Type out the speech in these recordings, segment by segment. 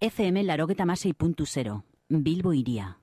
FM larogeta masei. Bilbo iria.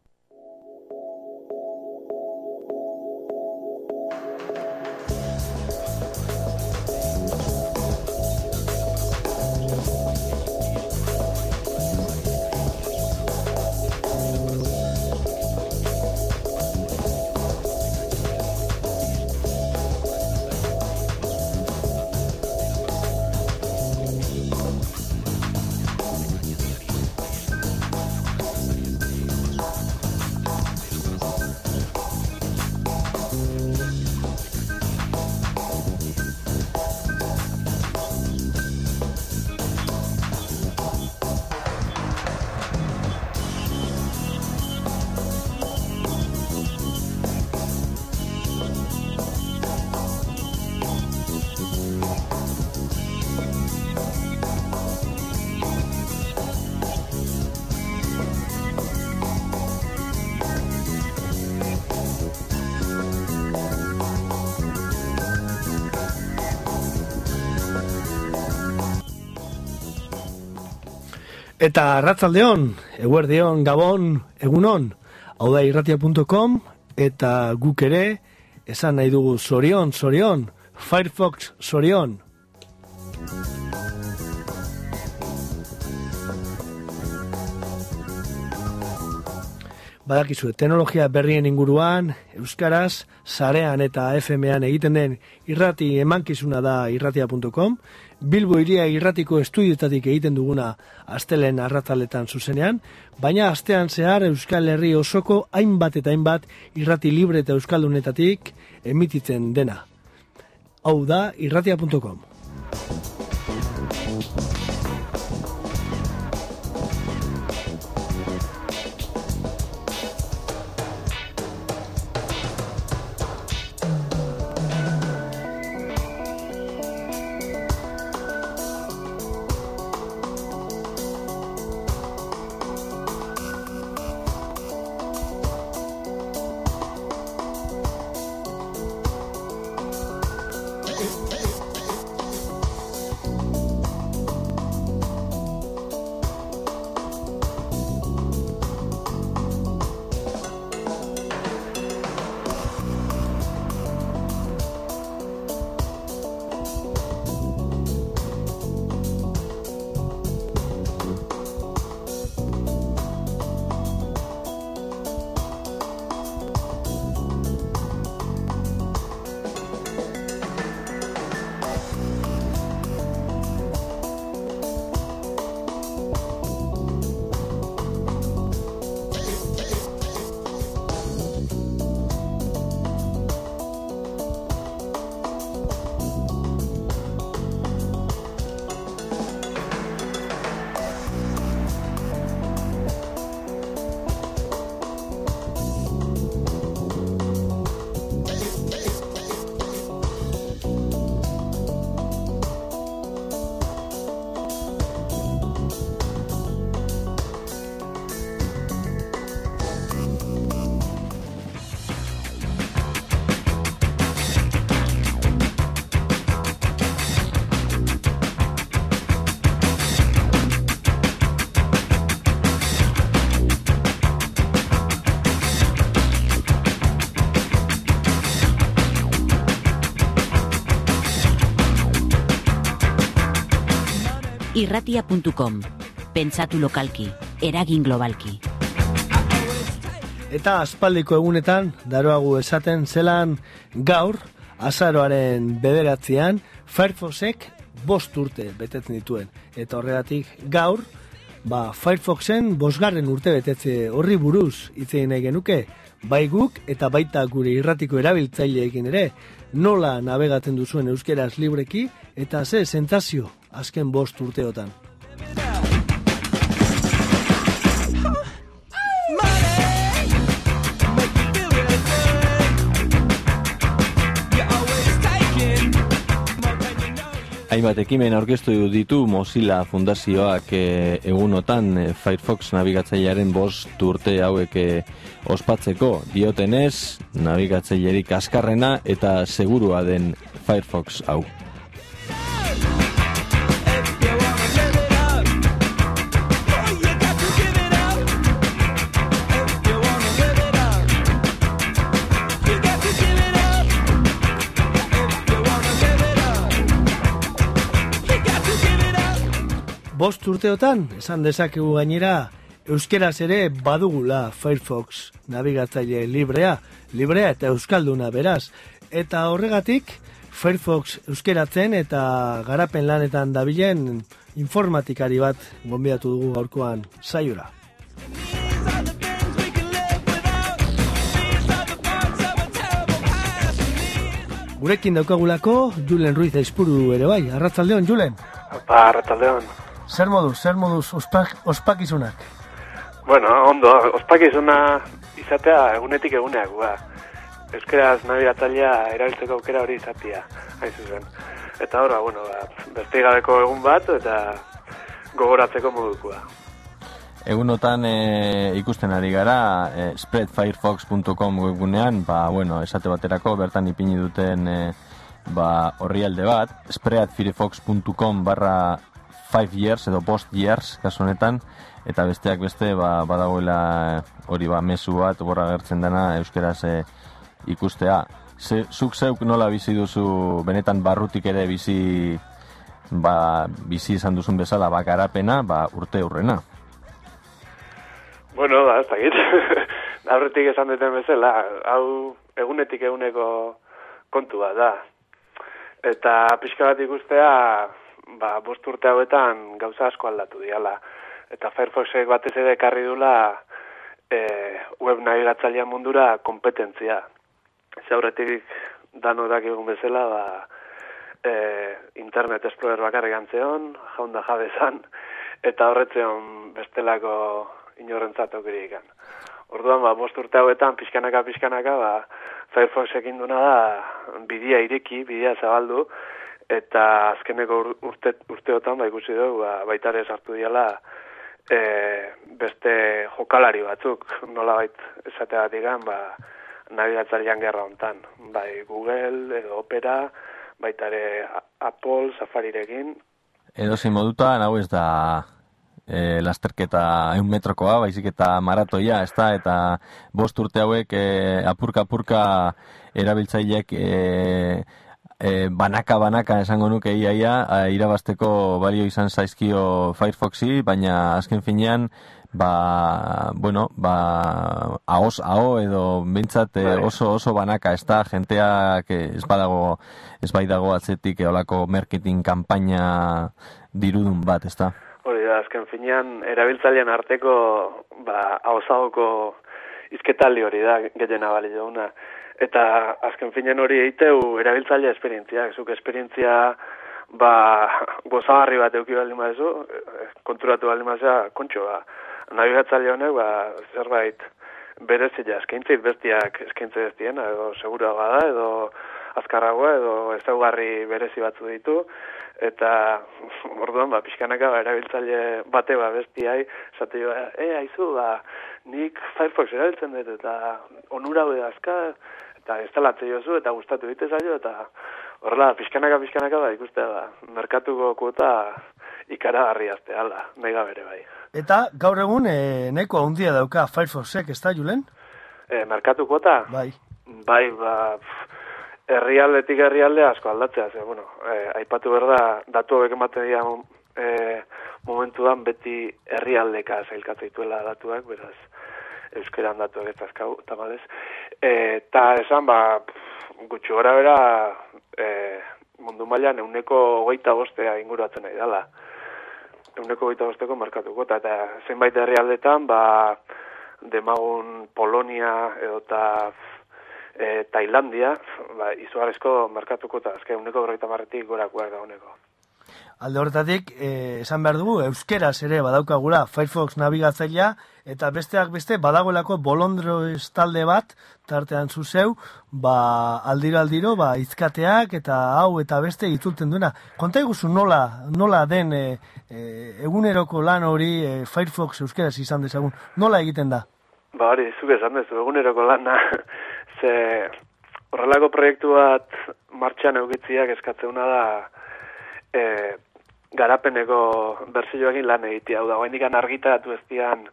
Eta ratzaldeon, eguerdeon, gabon, egunon, hau da irratia.com, eta guk ere, esan nahi dugu zorion, zorion, Firefox zorion. Badakizu, teknologia berrien inguruan, Euskaraz, Sarean eta FM-ean egiten den irrati emankizuna da irratia.com, Bilbo iria irratiko estudietatik egiten duguna astelen arrataletan zuzenean, baina astean zehar Euskal Herri osoko hainbat eta hainbat irrati libre eta euskaldunetatik emititzen dena. Hau da irratia.com. irratia.com. Pentsatu lokalki, eragin globalki. Eta aspaldiko egunetan, daroagu esaten zelan gaur, azaroaren bederatzean, Firefoxek bost urte betetzen dituen. Eta horregatik gaur, ba, Firefoxen bosgarren urte betetze horri buruz itzein nahi genuke, bai guk eta baita gure irratiko erabiltzaileekin ere, nola navegatzen duzuen euskeraz libreki, eta ze sentazio azken bost urteotan. Hainbat ekimen aurkeztu ditu Mozilla Fundazioak e, egunotan e, Firefox nabigatzailearen bost urte hauek e, ospatzeko diotenez nabigatzailerik askarrena eta segurua den Firefox hau. Bost urteotan, esan dezakegu gainera, euskeraz ere badugula Firefox nabigatzaile librea, librea eta euskalduna beraz. Eta horregatik, Firefox euskeratzen eta garapen lanetan dabilen informatikari bat gonbidatu dugu gaurkoan saiora. Gurekin daukagulako, Julen Ruiz Aizpuru ere bai, arratzaldeon, Julen? Arratzaldeon. Zer moduz, zer moduz ospak, ospakizunak? Bueno, ondo, ospakizuna izatea egunetik eguneak, ba. Euskeraz nabigatzailea erabiltzeko aukera hori izatea, hain zuzen. Eta horra, bueno, ba, beste gabeko egun bat, eta gogoratzeko modukoa. Egunotan e, ikusten ari gara, e, spreadfirefox.com webgunean, ba, bueno, esate baterako bertan ipini duten e, ba, horrialde bat, spreadfirefox.com barra 5 years edo post years, kasu honetan, eta besteak beste ba, badagoela hori ba, mesu bat, borra gertzen dena, euskeraz e, ikustea. Ze, zuk zeuk nola bizi duzu benetan barrutik ere bizi ba, bizi izan duzun bezala bakarapena ba, urte urrena. Bueno, da, ez dakit. Aurretik esan duten bezala, hau egunetik eguneko kontua da. Eta pixka bat ikustea, ba, bost urte hauetan gauza asko aldatu diala. Eta Firefoxek batez ere ekarri dula e, web navigatzailea mundura kompetentzia. Zaurretik danodak egun bezala, ba, e, Internet Explorer bakarrik antzeon, jaunda jabezan, eta horretzeon bestelako inorrentzat okirikan. Orduan, ba, bost urte hauetan, pixkanaka, pixkanaka, ba, Firefox ekin duna da, bidia ireki, bidia zabaldu, eta azkeneko urte, urteotan, ba, ikusi dugu, ba, baitare sartu diala, e, beste jokalari batzuk, nola bait esatea bat ba, nabigatzarian gerra hontan. Bai, Google, edo Opera, baitare Apple, Safarirekin. Edo zein moduta, hau ez da e, lasterketa eun metrokoa, baizik eta maratoia, ez da, eta bost urte hauek e, apurka-apurka erabiltzaileek e, e, banaka banaka esango nuke iaia irabasteko balio izan zaizkio Firefoxi, baina azken finean ba, bueno, ba, ahoz, aho edo bintzat eh, bai. oso oso banaka, ez da, jenteak ez badago, ez bai dago atzetik eolako marketing kanpaina dirudun bat, ez da? Hori da, azken finean, erabiltzailean arteko, ba, ahozagoko izketaldi hori da, gehiena bali jauna. Eta azken finean hori eiteu erabiltzailea esperientzia, zuk esperientzia ba, gozagarri bat euki baldin mazu, eh, konturatu baldin mazua, kontxo, ba, nabigatzaile honek ba, zerbait berezia eskaintzit bestiak eskaintze bestiena edo segura bada edo azkarragoa edo ezaugarri berezi batzu ditu. Eta orduan ba pixkanaka ba erabiltzaile bate ba bestiai esate jo eh aizu ba nik Firefox erabiltzen dut eta onura hau azka eta instalatze jozu eta gustatu dite zaio eta horrela pixkanaka pixkanaka ba ikustea ba merkatuko kuota ikaragarri azteala, mega bere bai. Eta gaur egun e, nahiko handia dauka Firefoxek, ez da, Julen? E, merkatu kuota? Bai. Bai, ba, herrialdetik herrialde asko aldatzea, ze, bueno, e, aipatu berda, datu hobek ematen dira e, momentuan beti herrialdeka zailkatzen dituela datuak, beraz, euskeran datuak ez azkau, tamalez. Eta esan, ba, gutxu gara bera, e, mundu mailan euneko hogeita bostea inguratzen nahi dela euneko gaita bosteko markatuko, eta, eta zenbait herrialdetan, ba, demagun Polonia edo eta e, Tailandia, ba, izugarezko markatuko, eta azke euneko gaita marretik gorakoak da honeko. Alde horretatik, eh, esan behar dugu, euskeraz ere badaukagula Firefox nabigatzailea, eta besteak beste badagoelako bolondro talde bat, tartean zuzeu, ba, aldiro aldiro, ba, izkateak eta hau eta beste itzulten duena. Konta iguzu nola, nola den e, eguneroko lan hori e, Firefox euskeraz izan dezagun, nola egiten da? Ba, hori, zuke esan dezu, eguneroko lana, ze horrelako proiektu bat martxan eugitziak eskatzeuna da, e, garapeneko bersioekin lan egitea, hau da, guain argitaratu ez dian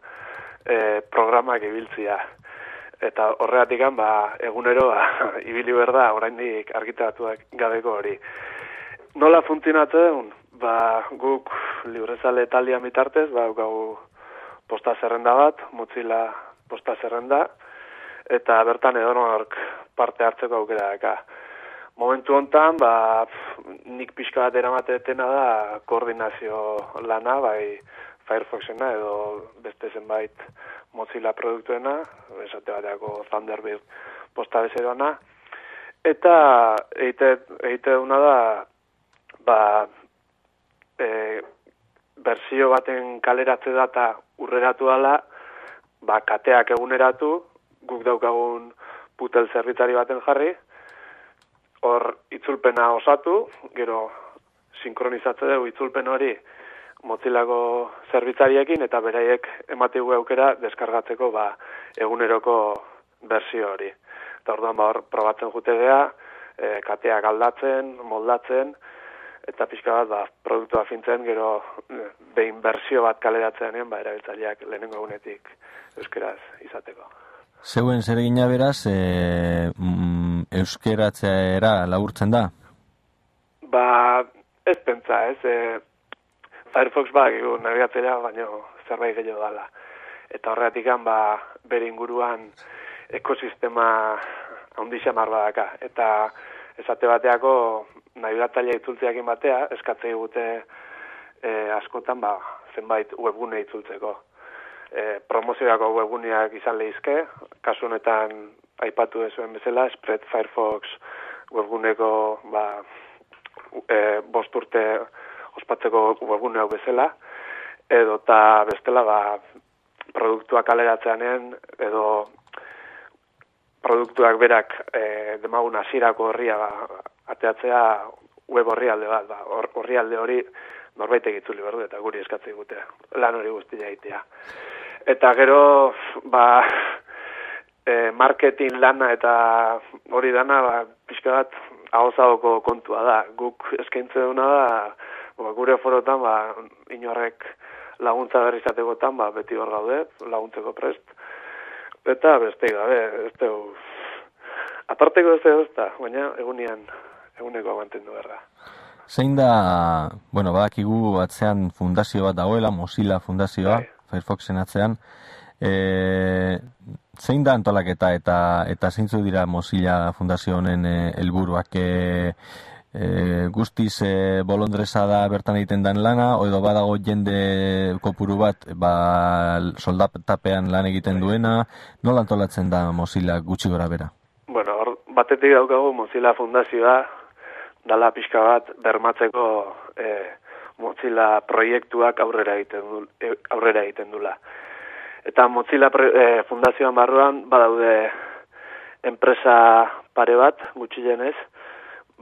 e, programak ibiltzia. Eta horregatik ba, egunero, ba, ibili berda, oraindik argitaratuak gabeko hori. Nola funtzionatzen? ba, guk librezale talia mitartez, ba, gau posta zerrenda bat, Mozilla posta zerrenda, eta bertan edonork parte hartzeko aukera daka. Momentu hontan, ba, nik pixka bat eramatetena da koordinazio lana, bai Firefoxena edo beste zenbait Mozilla produktuena, esate bateako Thunderbird posta bezeroana, eta eite, eite duna da, ba, e, berzio baten kaleratze data urreratu dela, ba, kateak eguneratu, guk daukagun putel zerbitzari baten jarri, hor itzulpena osatu, gero sinkronizatze dugu itzulpen hori motzilako zerbitzariekin eta beraiek ematigu aukera deskargatzeko ba, eguneroko berzio hori. Eta orduan ba, hor probatzen jute gea, e, kateak aldatzen, moldatzen, eta pixka bat ba, produktua fintzen, gero e, behin berzio bat kaleratzen ba, erabiltzaileak lehenengo egunetik euskeraz izateko. Zeuen zer beraz, e, mm, euskeratzea era laburtzen da? Ba, ez pentsa, ez. E, Firefox ba, egu nabigatzea, baina zerbait gehiago dala. Eta horretik ba, bere inguruan ekosistema handi xamar badaka. Eta esate bateako nabigatzailea itzultzeakin batea, eskatzei gute e, askotan ba, zenbait webgune itzultzeko e, promozioako webguneak izan lehizke, kasu honetan aipatu ezuen bezala, Spread Firefox webguneko ba, e, bost urte ospatzeko webgune hau bezala, edo eta bestela ba, produktuak aleratzeanen, edo produktuak berak e, demagun hasierako horria ba, ateatzea web horri alde bat, ba, horri alde hori norbait egitzuli berdu eta guri eskatzei gute, lan hori guztia egitea. Eta gero, ba, e, marketing lana eta hori dana, ba, pixka bat, ahozagoko kontua da. Guk eskaintze duna da, ba, gure forotan, ba, inorrek laguntza berri izatekotan, ba, beti hor gaude, laguntzeko prest. Eta beste gabe, ez dugu, aparteko ez dugu, baina egunean, eguneko mantendu berra. Zein da, bueno, badakigu atzean fundazio bat dagoela, Mozilla fundazioa, bai. Firefoxen atzean, e, zein da antolaketa eta eta zeintzu dira Mozilla Fundazio honen e, helburuak? E, e, guztiz e, bolondresa da bertan egiten dan lana, edo badago jende kopuru bat ba, soldatapean lan egiten duena, nola antolatzen da Mozilla gutxi gora bera? Bueno, or, batetik daukagu Mozilla Fundazioa dala pixka bat bermatzeko e, Mozilla proiektuak aurrera egiten du, e, aurrera egiten dula. Eta Mozilla e, fundazioan barruan badaude enpresa pare bat gutxienez,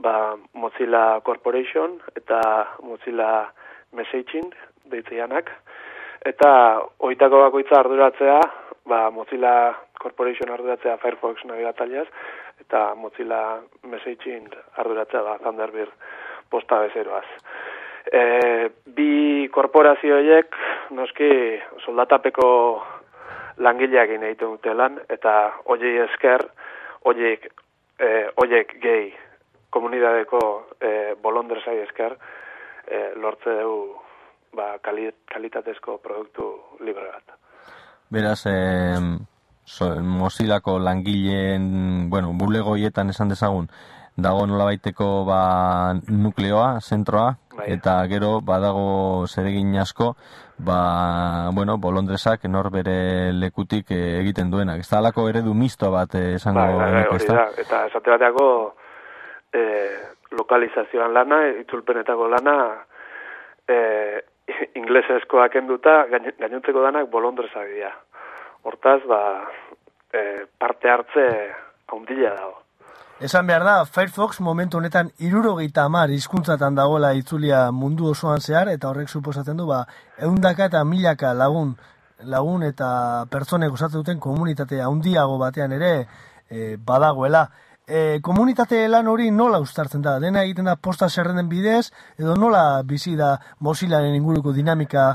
ba Mozilla Corporation eta Mozilla Messaging deitzeanak eta hoitako bakoitza arduratzea, ba Mozilla Corporation arduratzea Firefox nabigatzaileaz eta Mozilla Messaging arduratzea da Thunderbird posta bezeroaz e, bi korporazio horiek noski soldatapeko langileak egiten dute lan eta hoiei esker hoiek eh hoiek gehi komunidadeko eh bolondresai esker eh lortze dugu ba kalitatezko produktu libre bat. Beraz, eh so, Mozilako langileen, bueno, bulegoietan esan dezagun, dago nolabaiteko ba, nukleoa, zentroa. Eta gero badago zeregin asko, ba, bueno, bolondresak nor bere lekutik eh, egiten duena. Ez da alako eredu misto bat eh, esango bai, bai, bai, da. Eta esate bateako eh, lokalizazioan lana, itzulpenetako lana, eh, inglesezkoak enduta, gainontzeko danak bolondresak dira. Hortaz, ba, eh, parte hartze haundila dago. Esan behar da, Firefox momentu honetan irurogeita amar hizkuntzatan dagoela itzulia mundu osoan zehar, eta horrek suposatzen du, ba, eundaka eta milaka lagun, lagun eta pertsonek osatzen duten komunitate handiago batean ere e, badagoela. E, komunitate lan hori nola ustartzen da? Dena egiten da posta zerrenden bidez, edo nola bizi da Mozillaren inguruko dinamika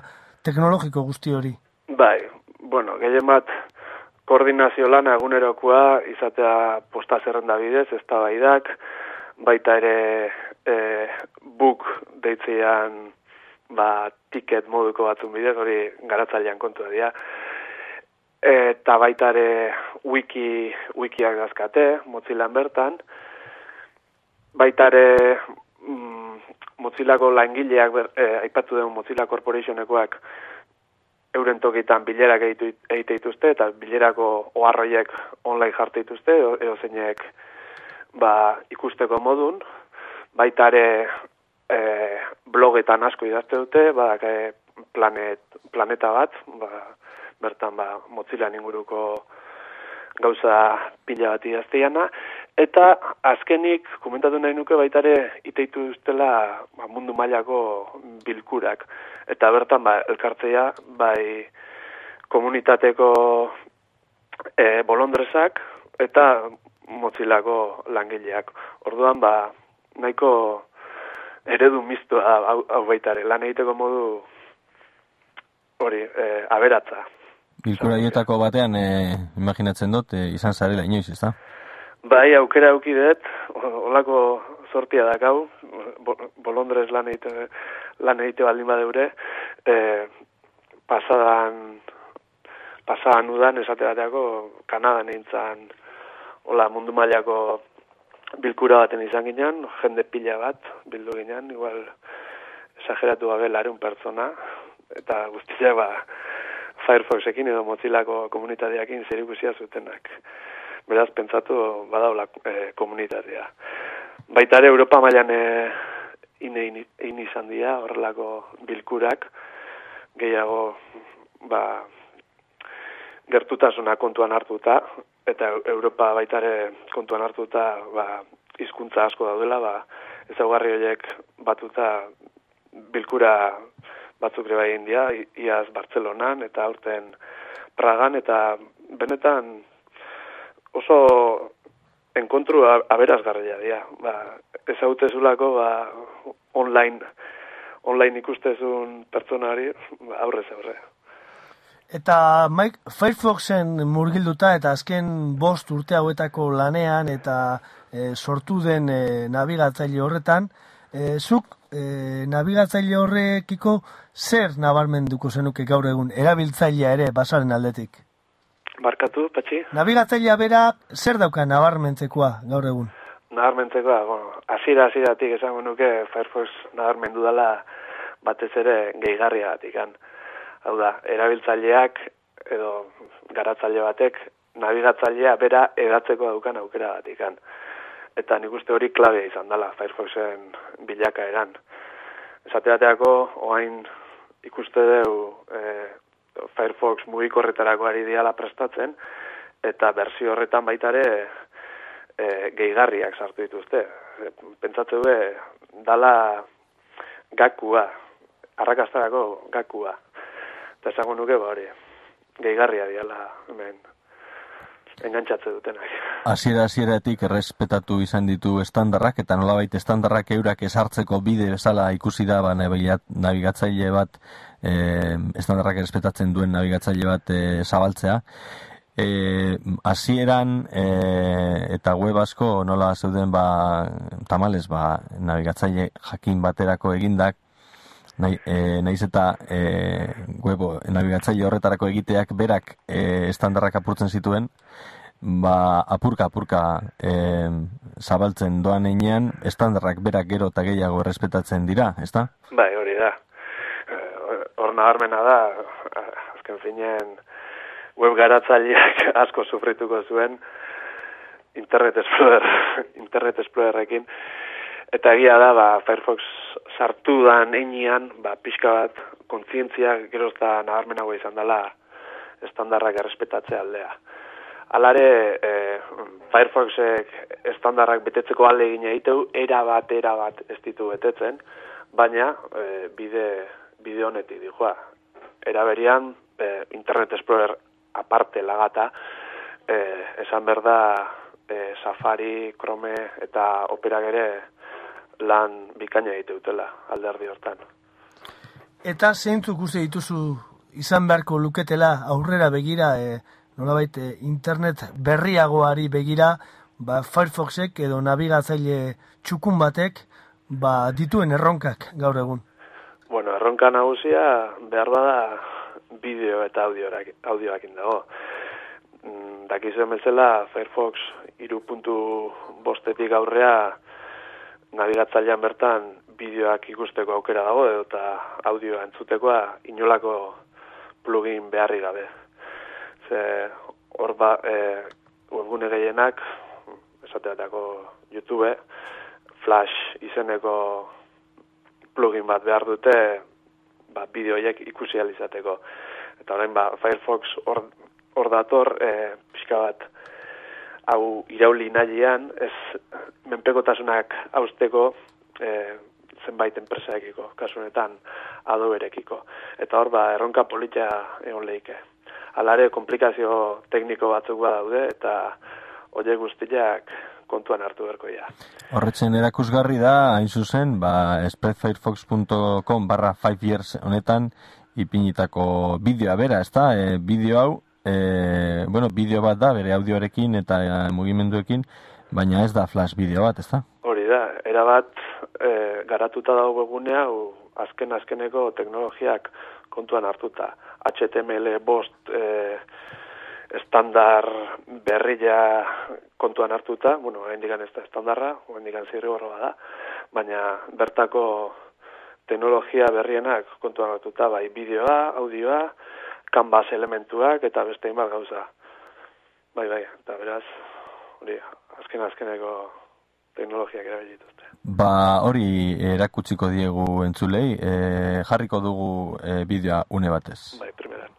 teknologiko guzti hori? Bai, bueno, gehien bat koordinazio lana egunerokoa izatea posta zerrenda bidez, ez da baidak, baita ere e, book deitzean ba, tiket moduko batzun bidez, hori garatzailean kontu dira. Eta baita ere wiki, wikiak dazkate, Mozilla bertan. Baita ere mm, Mozillako langileak, eh, aipatu den Mozilla Corporationekoak euren tokitan bilerak egite dituzte, eta bilerako oharroiek online jarte dituzte, edo zeinek ba, ikusteko modun, baita ere e, blogetan asko idazte dute, ba, e, planet, planeta bat, ba, bertan ba, Mozilla inguruko gauza pila bat idazteiana, eta azkenik, komentatu nahi nuke baita ere, iteitu duztela ba, mundu mailako bilkurak, eta bertan ba, elkartzea, bai komunitateko e, bolondrezak, eta motzilako langileak. Orduan, ba, nahiko eredu miztua hau, hau baitare, lan egiteko modu hori, e, aberatza. Bilkura dietako batean, e, imaginatzen dut, e, izan zarela inoiz, ez da? Bai, aukera aukidet, olako sortia dakau, bolondrez lan egite, lan egite baldin badeure, e, pasadan, pasadan udan, esate bateako, Kanadan eintzan, hola, mundu mailako bilkura baten izan ginen, jende pila bat bildu ginen, igual esageratu gabe larun pertsona, eta guztia ba, Firefoxekin edo Mozillako komunitateakin zer zutenak. Beraz, pentsatu badaula e, komunitatea. Baita ere, Europa mailan e, ine, izan dira, horrelako bilkurak, gehiago, ba, gertutasuna kontuan hartuta, eta Europa baitare kontuan hartuta ba, izkuntza asko daudela, ba, ezaugarri horiek batuta bilkura batzuk ere bai india, iaz Bartzelonan eta aurten Pragan, eta benetan oso enkontru aberazgarria dira. Ba, ez zulako ba, online, online ikustezun pertsonari ba, aurrez aurre. Eta Mike, Firefoxen murgilduta eta azken bost urte hauetako lanean eta e, sortu den e, nabigatzaile horretan, e, zuk e, nabigatzaile horrekiko zer nabarmenduko zenuke gaur egun, erabiltzailea ere basaren aldetik? Barkatu, patxi? Nabigatzailea bera zer dauka nabarmentzekoa gaur egun? Nabarmentzekoa, bueno, azira aziratik esango nuke Firefox nabarmendu dela batez ere gehigarria batikan hau da, erabiltzaileak edo garatzaile batek nabigatzailea bera edatzeko daukan aukera bat ikan. Eta nik uste hori klabe izan dela Firefoxen bilaka eran. Esate bateako, oain ikuste deu e, Firefox mugikorretarako ari diala prestatzen, eta berzio horretan baitare e, gehigarriak sartu dituzte. E, pentsatze du, dala gakua, arrakastarako gakua. Eta esango nuke ba hori, gehigarria diala hemen engantxatze dutenak. Hasiera hasieratik errespetatu izan ditu estandarrak eta nolabait estandarrak eurak esartzeko bide bezala ikusi da ba, nabigatzaile bat e, estandarrak errespetatzen duen nabigatzaile bat e, zabaltzea. E, hasieran e, eta web asko nola zeuden ba, tamales ba, nabigatzaile jakin baterako egindak nahi, e, nahiz eta e, webo nabigatzaile horretarako egiteak berak e, estandarrak apurtzen zituen, ba, apurka apurka e, zabaltzen doan einean, estandarrak berak gero eta gehiago errespetatzen dira, ezta? Bai, hori da. Hor nabarmena da, azken finean, web garatzaileak asko sufrituko zuen, Internet Explorer, Internet Explorerrekin, eta egia da, ba, Firefox sartu da neinean, ba, pixka bat, kontzientzia gerozta nabarmenago izan dela estandarrak errespetatzea aldea. Alare, e, Firefoxek estandarrak betetzeko alde egin egiteu, era bat, era bat ez ditu betetzen, baina e, bide, bide honetik dijoa. Era berian, e, Internet Explorer aparte lagata, e, esan berda, e, Safari, Chrome eta Opera gere lan bikaina egite dutela alderdi hortan. Eta zeintzuk uste dituzu izan beharko luketela aurrera begira, e, nolabait e, internet berriagoari begira, ba, Firefoxek edo nabigatzaile txukun batek ba, dituen erronkak gaur egun. Bueno, erronka nagusia behar bada bideo eta audioak, audioak dago. Mm, Dakizuen bezala Firefox bostetik aurrea nabigatzailean bertan bideoak ikusteko aukera dago eta audioa entzutekoa inolako plugin beharri gabe. Ze hor ba, e, webgune gehienak, esateatako YouTube, Flash izeneko plugin bat behar dute ba, bideoiek ikusi alizateko. Eta orain ba, Firefox hor, hor dator e, pixka bat hau irauli nahian, ez menpekotasunak hausteko e, zenbait enpresaekiko, kasunetan adoberekiko. Eta hor ba, erronka politia egon lehike. Alare, komplikazio tekniko batzuk daude eta horiek guztiak kontuan hartu berko ja. Horretzen erakusgarri da, hain zuzen, ba, spreadfirefox.com barra 5 years honetan ipinitako bideoa bera, ez da? E, bideo hau, e, bueno, bideo bat da, bere audioarekin eta e, mugimenduekin, baina ez da flash bideo bat, ez da? Hori da, erabat e, garatuta dago begunea, azken azkeneko teknologiak kontuan hartuta. HTML bost e, estandar berria kontuan hartuta, bueno, hain digan ez da estandarra, hain digan zirri da, baina bertako teknologia berrienak kontuan hartuta, bai bideoa, audioa, kanbaz elementuak eta beste inbat gauza. Bai, bai, eta beraz, hori, azken azkeneko teknologiak erabilituzte. Ba, hori erakutsiko diegu entzulei, e, jarriko dugu e, bideoa une batez. Bai, primeran.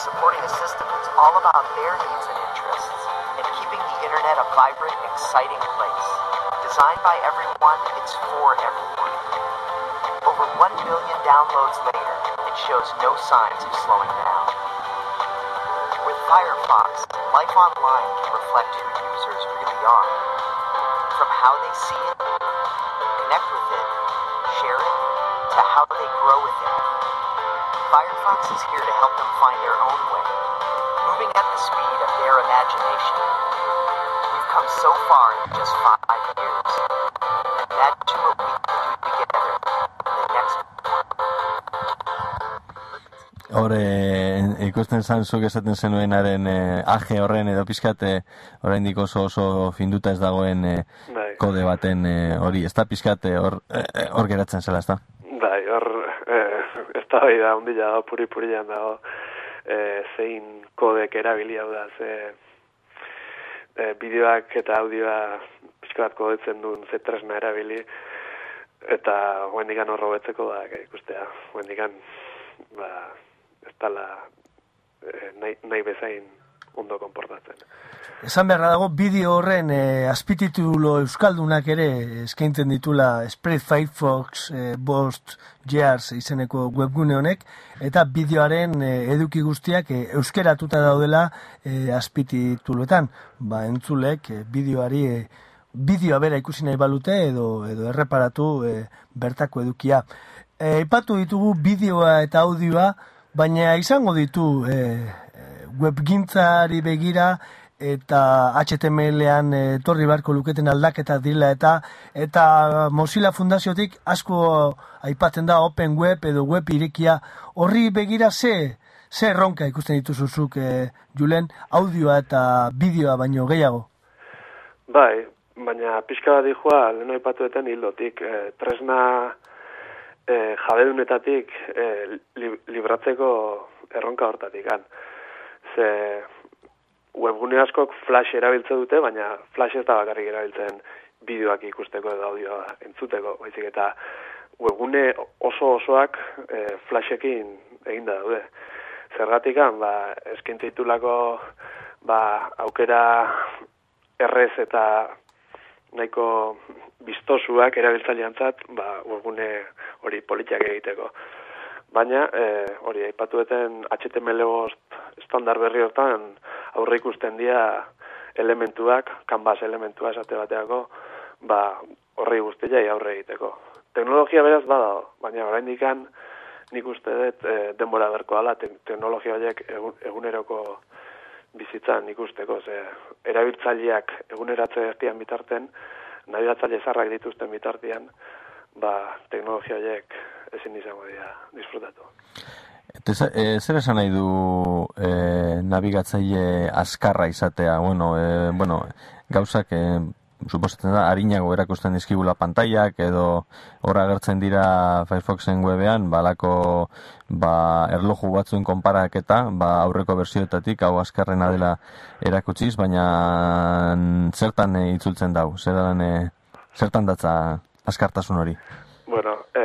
Supporting a system that's all about their needs and interests and keeping the internet a vibrant, exciting place. Designed by everyone, it's for everyone. Over 1 million downloads later, it shows no signs of slowing down. With Firefox, life online can reflect who users really are. From how they see it, connect with it, share it, to how they grow with it. Firefox is here to help them find their own way, moving at the speed of their imagination. We've come so far in just five Hor, e, ikusten zan zuk esaten zenuenaren e, aje horren edo pizkate oraindik oso oso finduta ez dagoen e, Bai. kode baten e, hori, ez da pizkate hor, e, e, hor geratzen zela, ez da? Bai, hor, ez da bai da, ondila da, puri purian dago, eh, zein kodek erabili hau da, ze eh, bideoak eta audioa pixka bat kodetzen duen ze tresna erabili, eta guendikan horro betzeko da, ikustea, guendikan, ba, ez tala eh, nahi, nahi bezain ondo konportatzen. Esan beharra dago, bideo horren e, azpititulo euskaldunak ere eskaintzen ditula Spread Firefox e, Bost Years izeneko webgune honek, eta bideoaren e, eduki guztiak e, euskeratuta daudela e, azpitituluetan. Ba, entzulek e, bideoari e, bideoa bera ikusi nahi balute edo edo erreparatu e, bertako edukia. E, ipatu ditugu bideoa eta audioa, baina izango ditu e, webgintzari begira eta HTML-ean etorri beharko luketen aldaketa dila eta eta Mozilla Fundaziotik asko aipatzen da Open Web edo web irekia. Horri begira ze ze erronka ikusten dituzuzuk e, Julen audioa eta bideoa baino gehiago? Bai, baina pixka bat dihua, leheno ipatuetan hildotik, e, tresna e, jabedunetatik e, li, libratzeko erronka hortatik an. Ze webgune askok flash erabiltze dute, baina flash ez da bakarrik erabiltzen bideoak ikusteko edo audioa entzuteko, baizik eta webgune oso osoak e, flashekin eginda daude. Zergatikan, ba, eskintzitulako ba, aukera errez eta nahiko biztosuak erabiltzaileantzat, ba, webgune hori politiak egiteko. Baina, e, hori, aipatueten HTML5 estandar berri hortan aurre ikusten dira elementuak, kanbas elementua esate bateako, ba, horri guztiai aurre egiteko. Teknologia beraz bada, baina oraindik nik uste dut e, denbora berko ala te, teknologia horiek egun, eguneroko bizitzan ikusteko, ze erabiltzaileak eguneratze ertian bitarten, nabigatzaile zarrak dituzten bitartean, ba, teknologia horiek ezin izango dira disfrutatu. Eta e, zer esan nahi du e, nabigatzaile azkarra izatea? Bueno, e, bueno gauzak, e, suposatzen da, harinago erakusten dizkigula pantaiak, edo horra agertzen dira Firefoxen webean, balako ba, erloju batzuen konparaketa, ba, aurreko bersioetatik, hau azkarrena dela erakutsiz, baina zertan e, itzultzen dau? Zertan, e, zertan datza azkartasun hori? Bueno, e,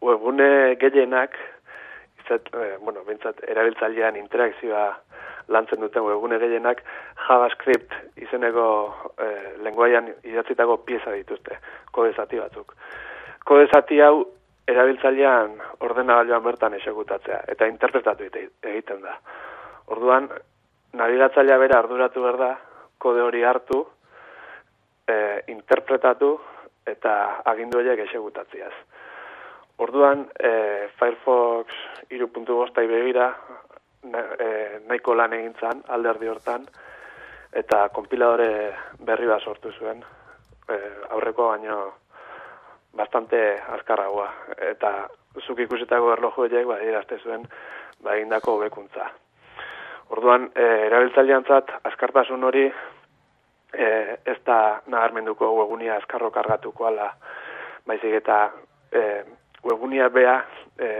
webune gehienak, izat, e, bueno, bintzat, erabiltzailean interakzioa lantzen duten webgune gehienak JavaScript izeneko e, lenguaian idatzitako pieza dituzte, kode zati batzuk. Kode zati hau erabiltzailean ordenagailuan bertan esekutatzea eta interpretatu egiten da. Orduan, nabigatzailea bera arduratu behar da, kode hori hartu, e, interpretatu eta agindu horiek esekutatziaz. Orduan, e, Firefox 3.5 begira, nahiko lan egin zan, alderdi hortan, eta konpiladore berri bat sortu zuen, e, aurreko baino bastante azkarragoa, eta zuk ikusetako erloju horiek, ba, irazte zuen, ba, egindako hobekuntza. Orduan, e, erabiltzailean zat, azkartasun hori, e, ez da nagarmenduko webunia azkarro kargatuko ala, baizik eta e, webunia bea, e,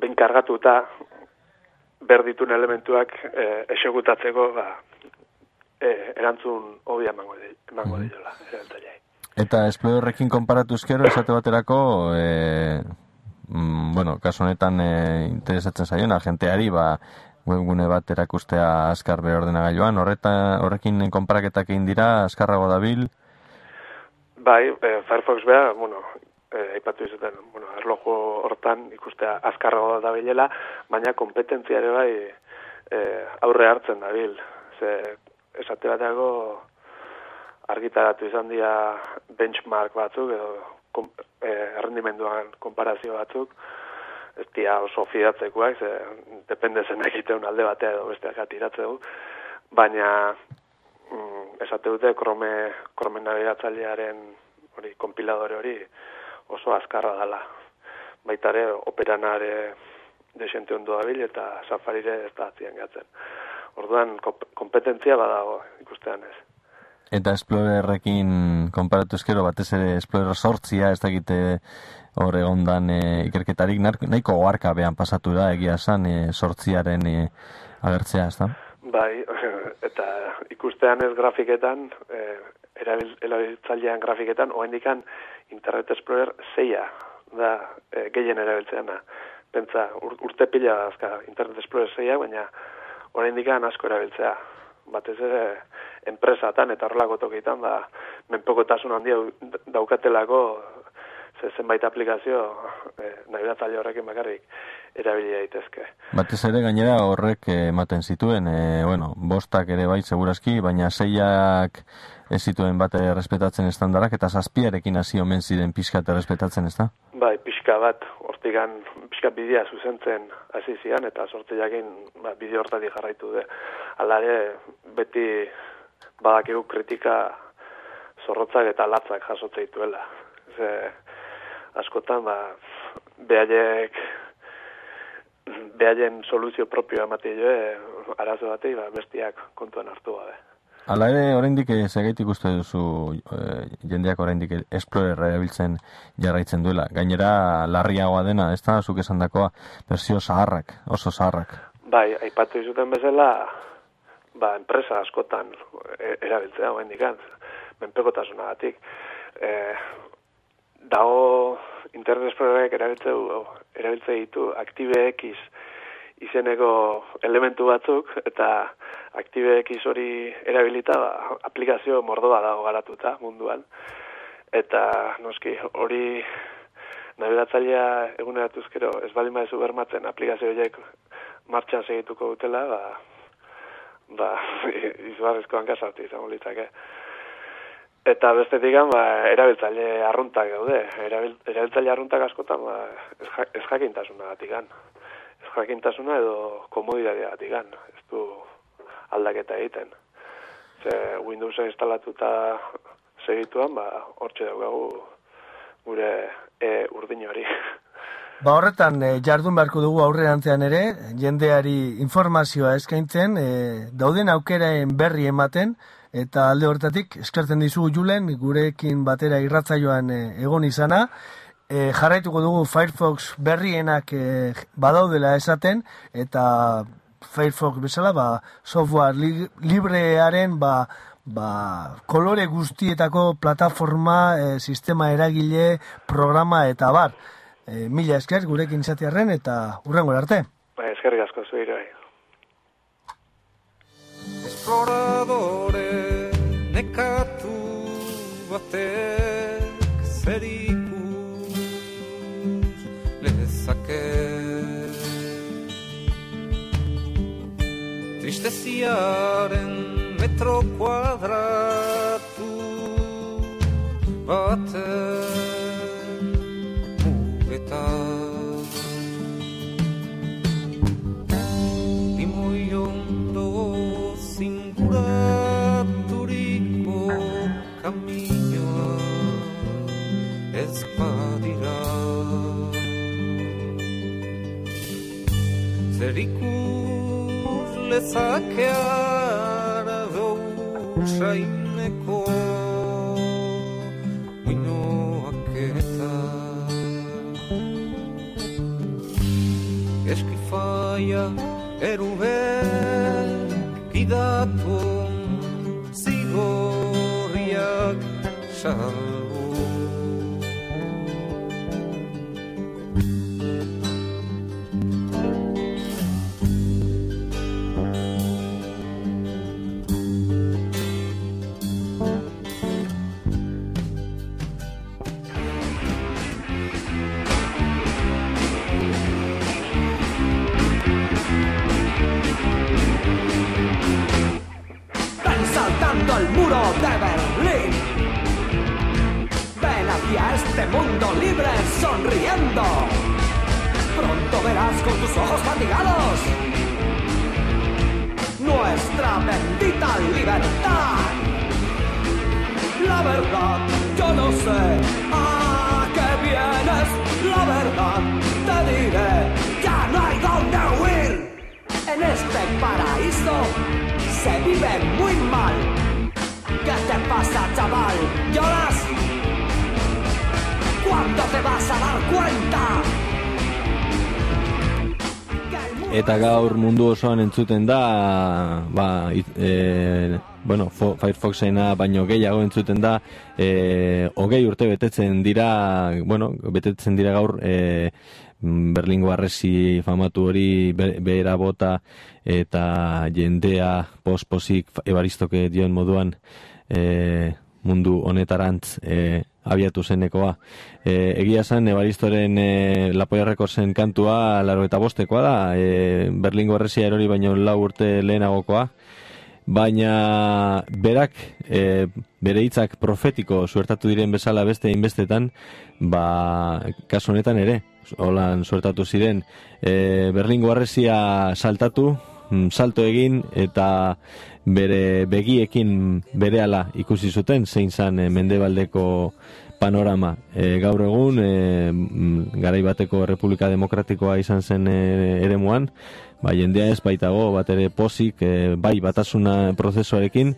ben kargatuta berditun elementuak e, esegutatzeko ba, e, erantzun hobia emango, di, emango mm -hmm. Eta Explorerrekin konparatu ezkero, esate baterako, e, mm, bueno, kasu honetan e, interesatzen zaiona, jenteari, ba, webgune bat erakustea azkar behar ordenagailuan, horreta, horrekin konparaketak egin dira, azkarrago dabil? Bai, e, Firefox beha, bueno, eh, aipatu izuten, bueno, erloju hortan ikustea azkarrago da bilela, baina kompetentzia ere bai eh, aurre hartzen dabil. Ze esate bateago argitaratu izan dira benchmark batzuk edo kom, eh, errendimenduan konparazio batzuk, ez dira oso fidatzekoak, ze depende zen egiteun alde batea edo besteak atiratze du, baina mm, esate dute krome, krome hori, kompiladore hori, oso azkarra dela. Baita ere, operanare desente ondo dabil eta safarire ez da atzien gatzen. Orduan, kompetentzia badago ikustean ez. Eta Explorerrekin konparatu eskero, batez ere Explorer sortzia, ez dakite hor egondan e, ikerketarik, nahiko oarka behan pasatu da, egia esan, e, sortziaren e, agertzea, ez da? Bai, eta ikustean ez grafiketan, e, erabiltzailean grafiketan, oendikan Internet Explorer zeia da e, gehien erabiltzeana. Pentsa, ur, urte pila azka Internet Explorer zeia, baina orain asko erabiltzea. Batez ere, enpresatan eta horrelako tokitan, da, menpokotasun handia daukatelako ze zenbait aplikazio e, nahi horrekin bakarrik erabili daitezke. Batez ere gainera horrek ematen zituen, e, bueno, bostak ere bai segurazki, baina zeiak ez zituen bat respetatzen estandarak, eta zazpiarekin hasi omen ziren pixka eta respetatzen, ez da? Bai, pixka bat, hortigan, pixka bidea zuzentzen hasi zian, eta sorte jakin ba, bide hortati jarraitu de. Alare, beti badakigu kritika zorrotzak eta latzak jasotzea dituela. Ze, askotan, ba, behaiek behaien soluzio propio ematea jo, eh, arazo batei, ba, bestiak kontuan hartu gabe. Hala ere, oraindik segaitik uste duzu e, jendeak oraindik Explorer erabiltzen jarraitzen duela. Gainera, larriagoa dena, ez da, zuk esan dakoa, versio zaharrak, oso zaharrak. Bai, aipatu izuten bezala, ba, enpresa askotan erabiltzea oraindik menpekotasuna batik. E, dago Internet Explorerek erabiltzeu, erabiltze ditu ActiveX izeneko elementu batzuk, eta ActiveX hori erabilita ba, aplikazio mordoa dago garatuta munduan. Eta noski hori nabigatzailea eguneratuzkero ez bali maizu bermatzen aplikazio horiek martxan segituko dutela, ba, ba izugarrizko hankasartu izango litzake. Eta bestetik ba, erabiltzaile arruntak gaude. Erabil, erabiltzaile arruntak askotan ba, ez, ja, ez jakintasuna gatikan. Ez jakintasuna edo komodidadea gatikan. Ez du aldaketa egiten. Ze Windowsa instalatuta segituan, ba, hortxe daukagu gure e, urdin hori. Ba horretan, e, jardun beharko dugu aurrerantzean ere, jendeari informazioa eskaintzen, e, dauden aukeraen berri ematen, eta alde horretatik, eskartzen dizugu julen, gurekin batera irratzaioan e, egon izana, e, jarraituko dugu Firefox berrienak e, badaudela esaten, eta Firefox bezala, ba, software li, librearen, ba, ba, kolore guztietako plataforma, e, sistema eragile, programa eta bar. E, mila esker gurekin izatearren eta urrengo arte. Ba, eskerrik asko zuhiro. Esploradore nekatu batek zerikus lezake Tristeziaren metro kuadratu batek eta Zer ikus lezakeara dousaineko Uinoak eta eskifaia erubek idatun zigorriak salbu. Osoan entzuten da, ba, e, bueno, Fo- Firefoxena baino gehiago entzuten da, e, hogei urte betetzen dira, bueno, betetzen dira gaur, e, Berlingo arresi famatu hori be- behera bota eta jendea posposik ebaristoke dion moduan e, mundu honetarantz e, abiatu zenekoa. E, egia zen, Ebaristoren e, Lapoia Rekorsen kantua laro eta bostekoa da, e, Berlingo erresia erori baino lau urte lehenagokoa, baina berak e, bere hitzak profetiko suertatu diren bezala beste inbestetan, ba, kasu honetan ere, holan suertatu ziren, e, Berlingo arresia saltatu, salto egin eta bere begiekin berehala ikusi zuten zein zan e, mendebaldeko panorama. E, gaur egun, e, mm, garai bateko Republika Demokratikoa izan zen e, eremuan, ba, jendea ez baitago bat ere pozik, e, bai batasuna prozesuarekin,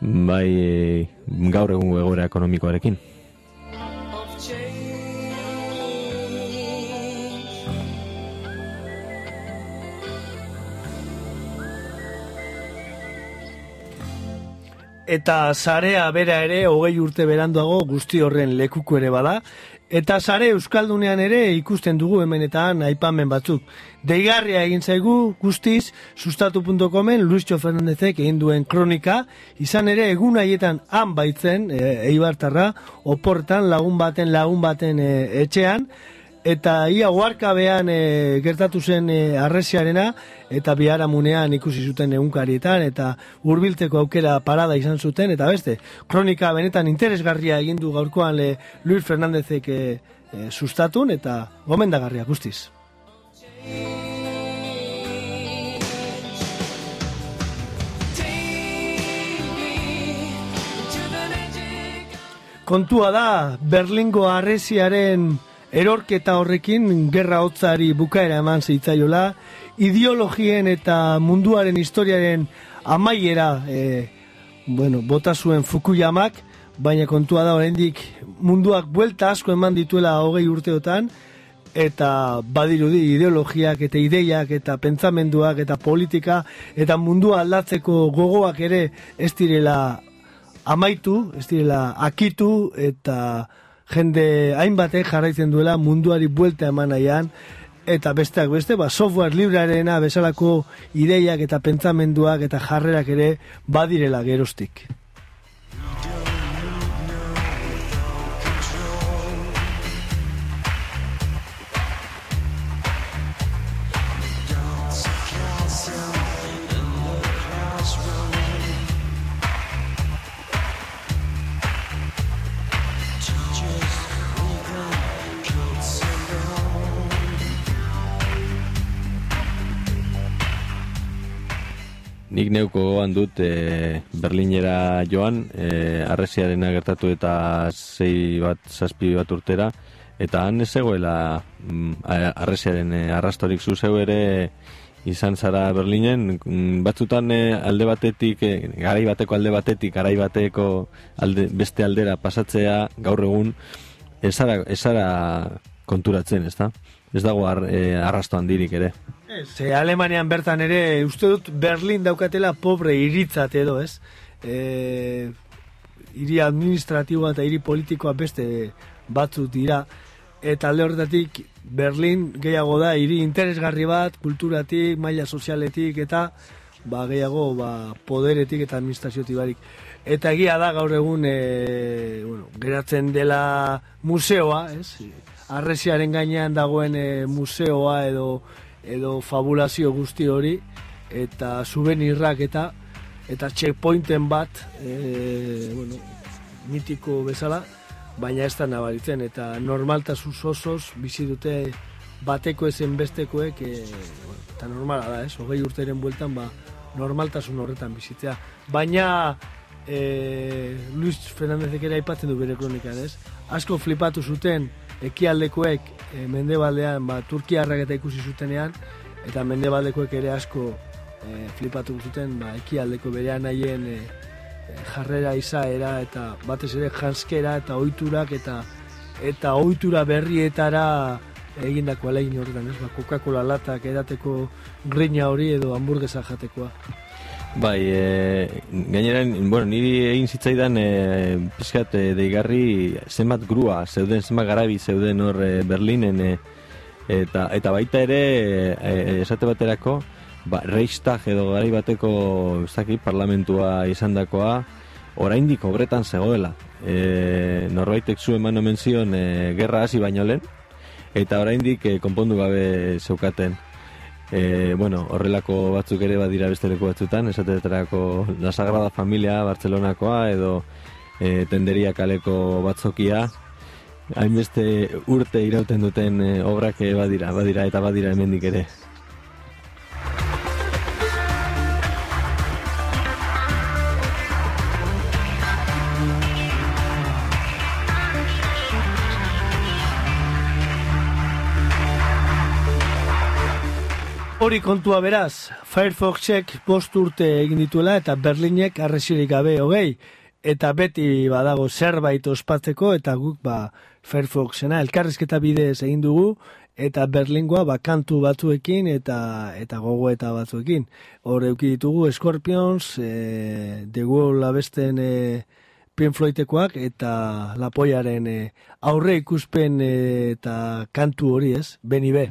bai gaur egun egoera ekonomikoarekin. Eta zarea bera ere hogei urte beranduago guzti horren lekuko ere bada. Eta zare Euskaldunean ere ikusten dugu hemenetan aipamen batzuk. Deigarria egin zaigu guztiz sustatu.comen Luisio Fernandezek egin duen kronika, izan ere egun haietan han baitzen, e, eibartarra, oportan lagun baten lagun baten e, etxean, eta ia oarkabean e, gertatu zen e, arresiarena, eta biharamunean ikusi zuten egunkarietan, eta hurbilteko aukera parada izan zuten, eta beste, kronika benetan interesgarria egin du gaurkoan le, Luis Fernandezek e, e, sustatun, eta gomendagarria guztiz. Kontua da, Berlingo arresiaren erorketa horrekin gerra hotzari bukaera eman zeitzaiola, ideologien eta munduaren historiaren amaiera e, bueno, bota zuen Fukuyamak, baina kontua da oraindik munduak buelta asko eman dituela hogei urteotan, eta badirudi ideologiak eta ideiak eta pentsamenduak eta politika eta mundua aldatzeko gogoak ere ez direla amaitu, ez direla akitu eta jende hainbatek jarraitzen duela munduari buelta eman nahian eta besteak beste, ba, software librearena bezalako ideiak eta pentsamenduak eta jarrerak ere badirela gerostik. Neuko gogoan dut e, Berlinera joan, e, arresiarena gertatu eta zei bat, zazpi bat urtera, eta han ez zegoela mm, arresiaren e, arrastorik zu zeu ere izan zara Berlinen, mm, batzutan e, alde batetik, e, garai bateko alde batetik, garai bateko alde, beste aldera pasatzea gaur egun, ez zara, ez zara konturatzen, ez da? Ez dago ar, e, arrasto handirik ere. Ze Alemanian bertan ere, uste dut Berlin daukatela pobre iritzat edo, ez? E, iri administratiboa eta iri politikoa beste batzuk dira. Eta alde horretatik Berlin gehiago da hiri interesgarri bat, kulturatik, maila sozialetik eta ba, gehiago ba, poderetik eta administraziotik barik. Eta egia da gaur egun e, bueno, geratzen dela museoa, ez? Arresiaren gainean dagoen e, museoa edo edo fabulazio guzti hori eta souvenirrak eta eta checkpointen bat e, bueno, mitiko bezala baina ez da nabaritzen eta normaltasun osoz bizi dute bateko ezen bestekoek e, bueno, eta normala da ez, hogei urteren bueltan ba, normaltasun horretan bizitzea. Baina e, Luis Fernandezek ere aipatzen du bere kronikan ez? Asko flipatu zuten ekialdekoek e, mendebaldean ba, Turkiarrak eta ikusi zutenean eta mendebaldekoek ere asko e, flipatu zuten ba, ekialdeko berean nahien e, e, jarrera izaera eta batez ere janskera eta ohiturak eta eta ohitura berrietara egindako alegin horretan, ez? Ba, Coca-Cola latak edateko grina hori edo hamburguesa jatekoa. Bai, e, gainera, bueno, niri egin zitzaidan e, pizkat e, deigarri zenbat grua zeuden, zenbat garabi zeuden hor e, Berlinen e, eta, eta baita ere e, esate baterako ba, Reichstag edo garai bateko ez dakit, parlamentua izandakoa oraindik obretan zegoela. E, norbaitek zu eman omen zion e, gerra hasi baino lehen eta oraindik e, konpondu gabe zeukaten E, bueno, horrelako batzuk ere badira beste leku batzutan, esatetarako La Sagrada Familia Bartzelonakoa edo e, Tenderia kaleko batzokia hainbeste urte irauten duten e, obrak badira, badira eta badira hemendik ere. Hori kontua beraz, Firefoxek bost urte egin dituela eta Berlinek arresirik gabe hogei. Eta beti badago zerbait ospatzeko eta guk ba Firefoxena elkarrizketa bidez egin dugu eta Berlingoa ba kantu batzuekin eta eta gogoeta batzuekin. Hor eduki ditugu Scorpions, e, The Wall abesten e, Pink Floydekoak eta Lapoiaren e, aurre ikuspen e, eta kantu hori ez, beni be.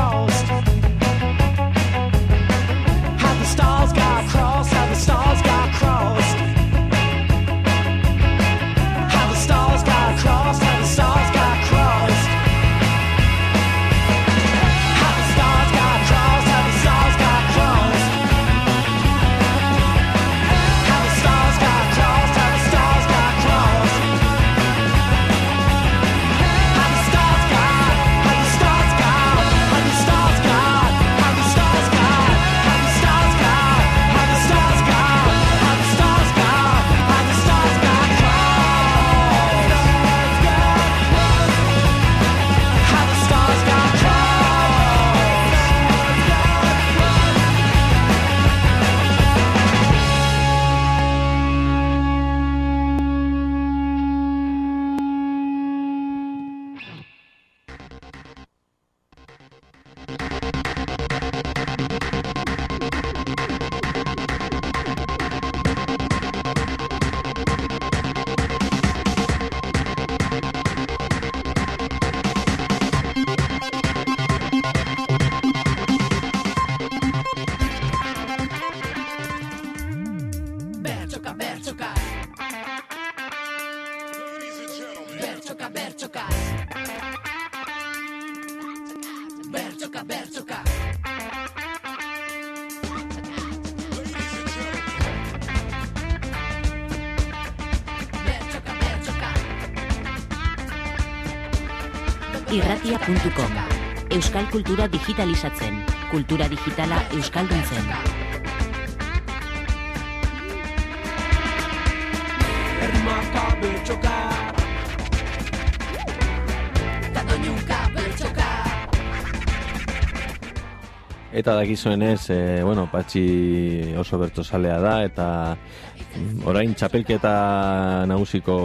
Irratia.com Euskal kultura digitalizatzen. Kultura digitala euskalduntzen. Ermaka bertsoka Eta doinuka, bertsoka. Eta dakizuenez, e, bueno, patxi oso bertozalea da, eta mm, orain txapelketa nagusiko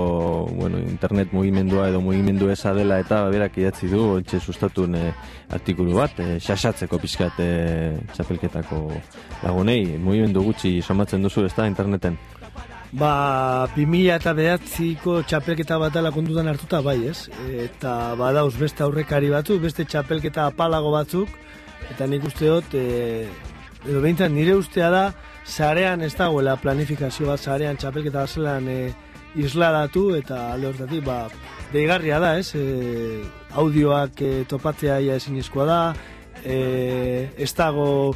bueno, internet mugimendua edo mugimendu eza dela eta berak idatzi du, ontxe sustatun e, artikulu bat, e, xaxatzeko pixkat e, txapelketako lagunei, mugimendu gutxi somatzen duzu ez da interneten. Ba, 2000 eta behatziko txapelketa bat dela kontutan hartuta bai, ez? Eta badauz beste aurrekari batzuk, beste txapelketa apalago batzuk, eta nik uste dut, e, edo behintzat nire ustea da, zarean ez dagoela planifikazio bat, zarean txapelketa zelan e, isladatu, eta alde hortatik, ba, deigarria da, ez? E, audioak e, topatzea ia ezinezkoa da, e, ez dago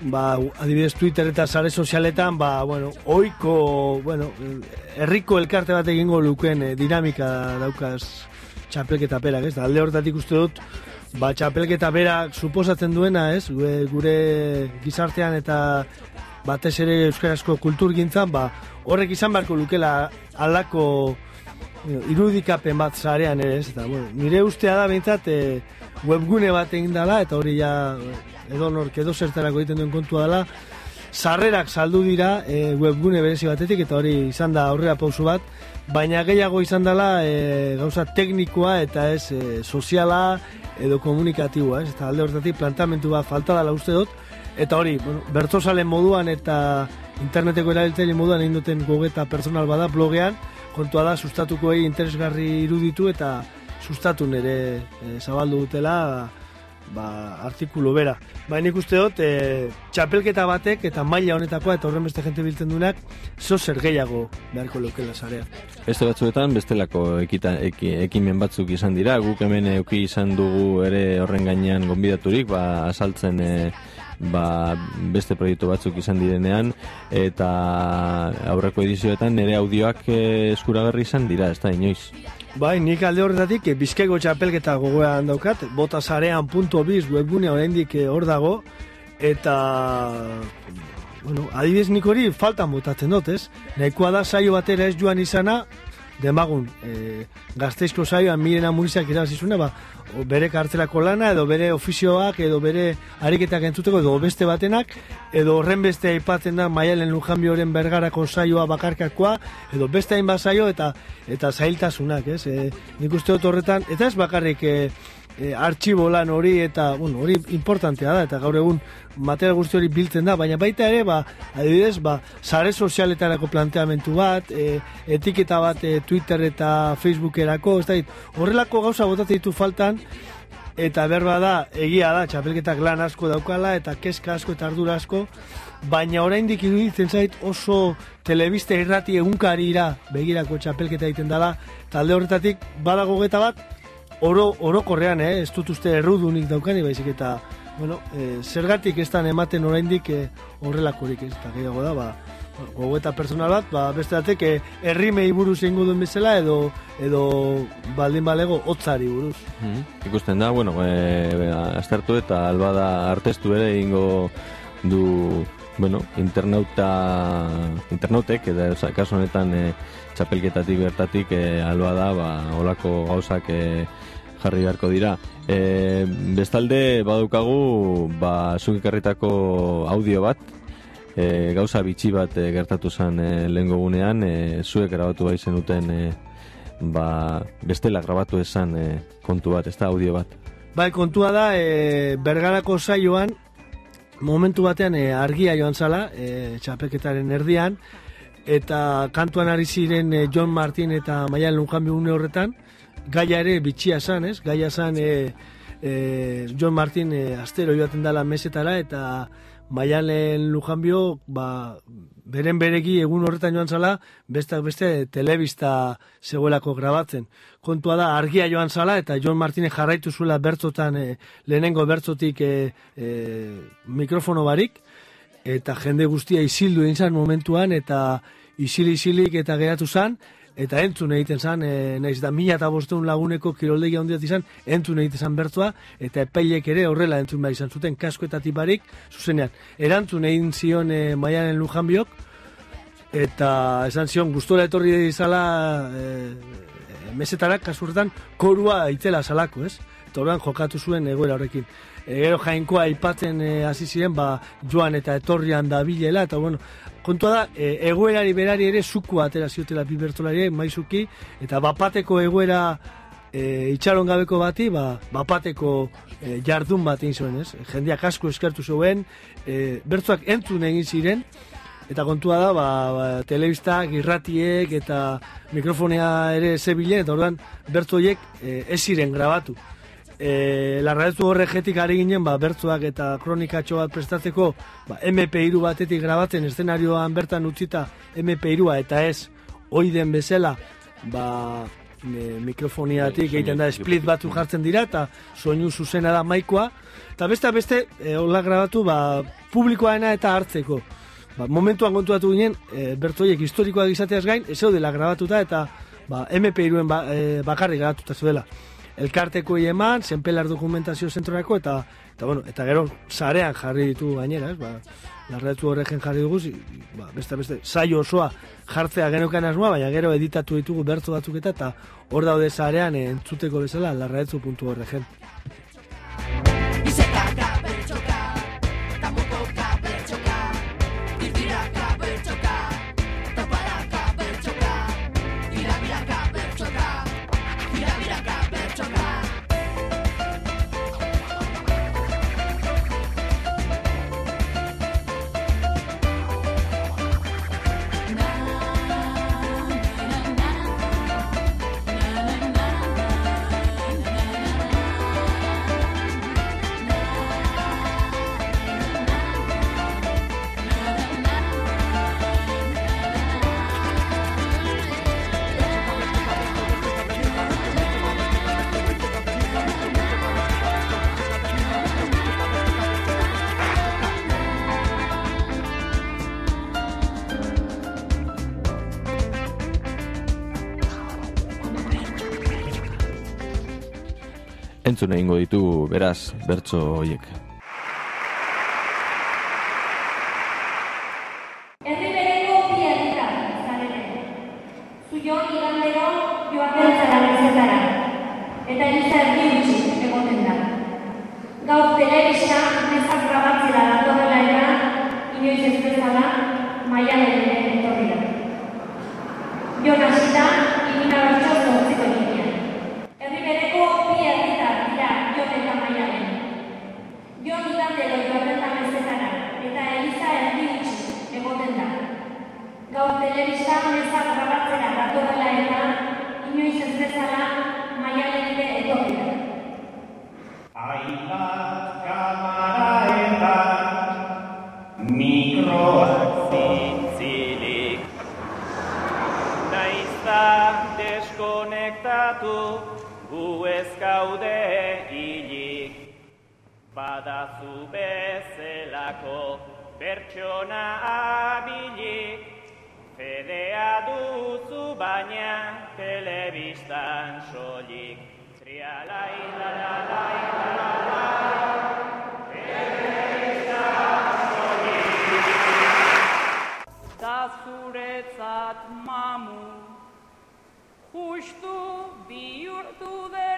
ba, adibidez Twitter eta sare sozialetan, ba, bueno, oiko, bueno, herriko elkarte bat egingo lukeen eh, dinamika daukaz txapelketa perak, ez? Da, alde hortatik uste dut, ba, txapelketa berak suposatzen duena, ez? Gure, gure gizartean eta batez ere euskarazko kulturgintzan, ba, horrek izan beharko lukela alako eh, irudikapen bat zarean ere, ez? Eta, bueno, nire ustea da behintzat e, webgune bat egin dela, eta hori ja edo nork edo zertarako egiten duen kontua dela, sarrerak saldu dira e, webgune berezi batetik, eta hori izan da aurrera pausu bat, baina gehiago izan dela e, gauza teknikoa eta ez e, soziala edo komunikatiboa, ez? Eta alde hortatik plantamentu bat falta dela uste dut, eta hori, bueno, bertzozalen moduan eta interneteko erabiltzaile moduan egin duten gogeta personal bada blogean, kontua da sustatuko egi interesgarri iruditu eta sustatu nere e, zabaldu dutela ba, artikulu bera. Ba, nik uste dut, e, txapelketa batek eta maila honetakoa eta horren beste jente biltzen duenak, zo zer gehiago beharko lokela zarea. Beste batzuetan bestelako ekita, eki, ekimen batzuk izan dira, guk hemen euki izan dugu ere horren gainean gonbidaturik, ba, asaltzen e, ba, beste proiektu batzuk izan direnean, eta aurreko edizioetan nire audioak e, eskuragarri izan dira, ez da, inoiz. Bai, nik alde horretatik, eh, bizkaiko txapelketa gogoan daukat, botasarean.biz webgunea oraindik eh, hor dago, eta, bueno, adibidez nik hori faltan botatzen dut, ez? Nahikoa da saio batera ez joan izana, demagun, e, gazteizko saioan mirena murizak irabazizuna, ba, bere kartzelako lana, edo bere ofizioak, edo bere ariketak entzuteko, edo beste batenak, edo horren beste aipatzen da maialen lujanbioren bergarako saioa bakarkakoa, edo beste hainbat saio, eta eta zailtasunak, ez? E, nik uste dut horretan, eta ez bakarrik e, e, artxibo lan hori eta bueno, hori importantea da eta gaur egun material guzti hori biltzen da, baina baita ere, ba, adibidez, ba, sare sozialetarako planteamentu bat, e, etiketa bat e, Twitter eta Facebookerako, ez da, horrelako gauza botatzen ditu faltan, eta berba da, egia da, txapelketak lan asko daukala, eta kezka asko eta ardura asko, baina oraindik iruditzen zait oso telebiste irrati egunkarira begirako txapelketa egiten dela, talde horretatik badago geta bat, oro, orokorrean, eh? ez dut uste errudunik daukani, baizik eta, bueno, e, zergatik ez ematen oraindik e, horrelakorik ez, eta gehiago da, ba, gogoeta personal bat, ba, beste batek, e, errimei buruz egingo duen bezala, edo, edo baldin balego, hotzari buruz. Mhm. Ikusten da, bueno, e, aztertu eta albada artestu ere egingo du bueno, internauta internautek oza, kasu honetan e, txapelketatik bertatik e, alba da ba, olako gauzak e, jarri beharko dira. E, bestalde badukagu ba, zuk audio bat e, gauza bitxi bat e, gertatu zen e, lehengo gunean e, zuek grabatu bai zenuten e, ba, bestela grabatu esan e, kontu bat, ez da audio bat? Bai, kontua da, e, bergarako saioan, momentu batean e, argia joan zala, e, txapeketaren erdian, eta kantuan ari ziren e, John Martin eta Maialen Lujanbi une horretan, gaia ere bitxia zan, ez? Gaia zan e, e, John Martin e, astero joaten dala mesetara, eta Maialen Lujanbio, ba, beren beregi egun horretan joan zala, besteak beste telebista zegoelako grabatzen. Kontua da, argia joan zala, eta John Martinez jarraitu zuela bertzotan, e, lehenengo bertzotik e, e, mikrofono barik, eta jende guztia isildu egin zan momentuan, eta isil-isilik eta geratu zan, eta entzun egiten zan, e, naiz da mila eta bosteun laguneko kiroldegia handiat izan, entzun egiten zan bertua, eta epailek ere horrela entzun behar izan zuten kasko eta tiparik, zuzenean, erantzun egin zion e, maianen lujanbiok, eta esan zion gustora etorri izala e, mesetarak kasurretan korua itzela salako, ez? Orduan jokatu zuen egoera horrekin. E, jainkoa aipatzen e, hasi ziren, ba, joan eta etorrian da bilela, eta bueno, kontua da, e, egoerari berari ere zuku atera ziotela bi bertolari, maizuki, eta bapateko egoera e, itxaron gabeko bati, ba, bapateko e, jardun bat egin zuen, ez? Jendeak asko eskertu zuen, e, bertzuak entzun egin ziren, Eta kontua da, ba, ba, telebistak, irratiek eta mikrofonea ere zebilen, eta orduan bertu horiek e, ez ziren grabatu. E, Larraetu horregetik ari ginen, ba, bertzuak eta kronikatxo bat prestatzeko ba, MP3 batetik grabatzen, eszenarioan bertan utzita MP3a eta ez oiden bezala, ba, e, mikrofoniatik egiten da split batu jartzen dira eta soinu zuzena da maikoa. Eta beste beste e, hola grabatu ba, publikoaena eta hartzeko. Ba, momentuan kontuatu ginen e, bertoiek historikoak izateaz gain ez dela grabatuta eta ba, MP2en ba, e, bakarrik grabatuta zuela elkarteko eman, zenpelar dokumentazio zentrorako eta eta, bueno, eta gero sarean jarri ditu gainera, ez? Ba, larretu horregen jarri dugu, zi- ba, beste beste saio osoa jartzea genokan asmoa, baina gero editatu ditugu bertzo batzuk eta eta hor daude sarean entzuteko bezala larretu.orgen. Entzun egingo ditu, beraz, bertso hoiek. Bezelako pertsona abilik, fedea duzu baina telebistan soilik. Trialai, la, la, la, la, la, la, telebistan soilik. Da zuretzat mamu, justu bihurtu dena,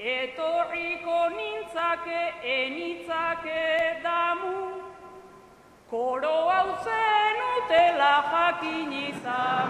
Etorriko nintzake, enitzake damu, koro hau zen utela jakin izan.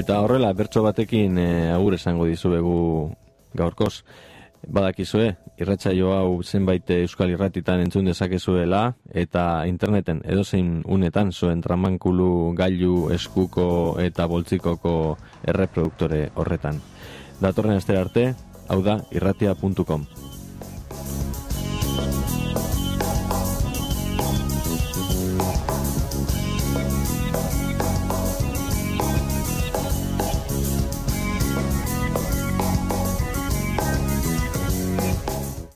Eta horrela, bertso batekin e, agur esango dizuegu gaurkoz. Badakizue, irratsaio hau zenbait euskal irratitan entzun dezakezuela eta interneten edozein unetan zuen tramankulu gailu eskuko eta boltzikoko erreproduktore horretan. Datorren astera arte, hau da irratia.com.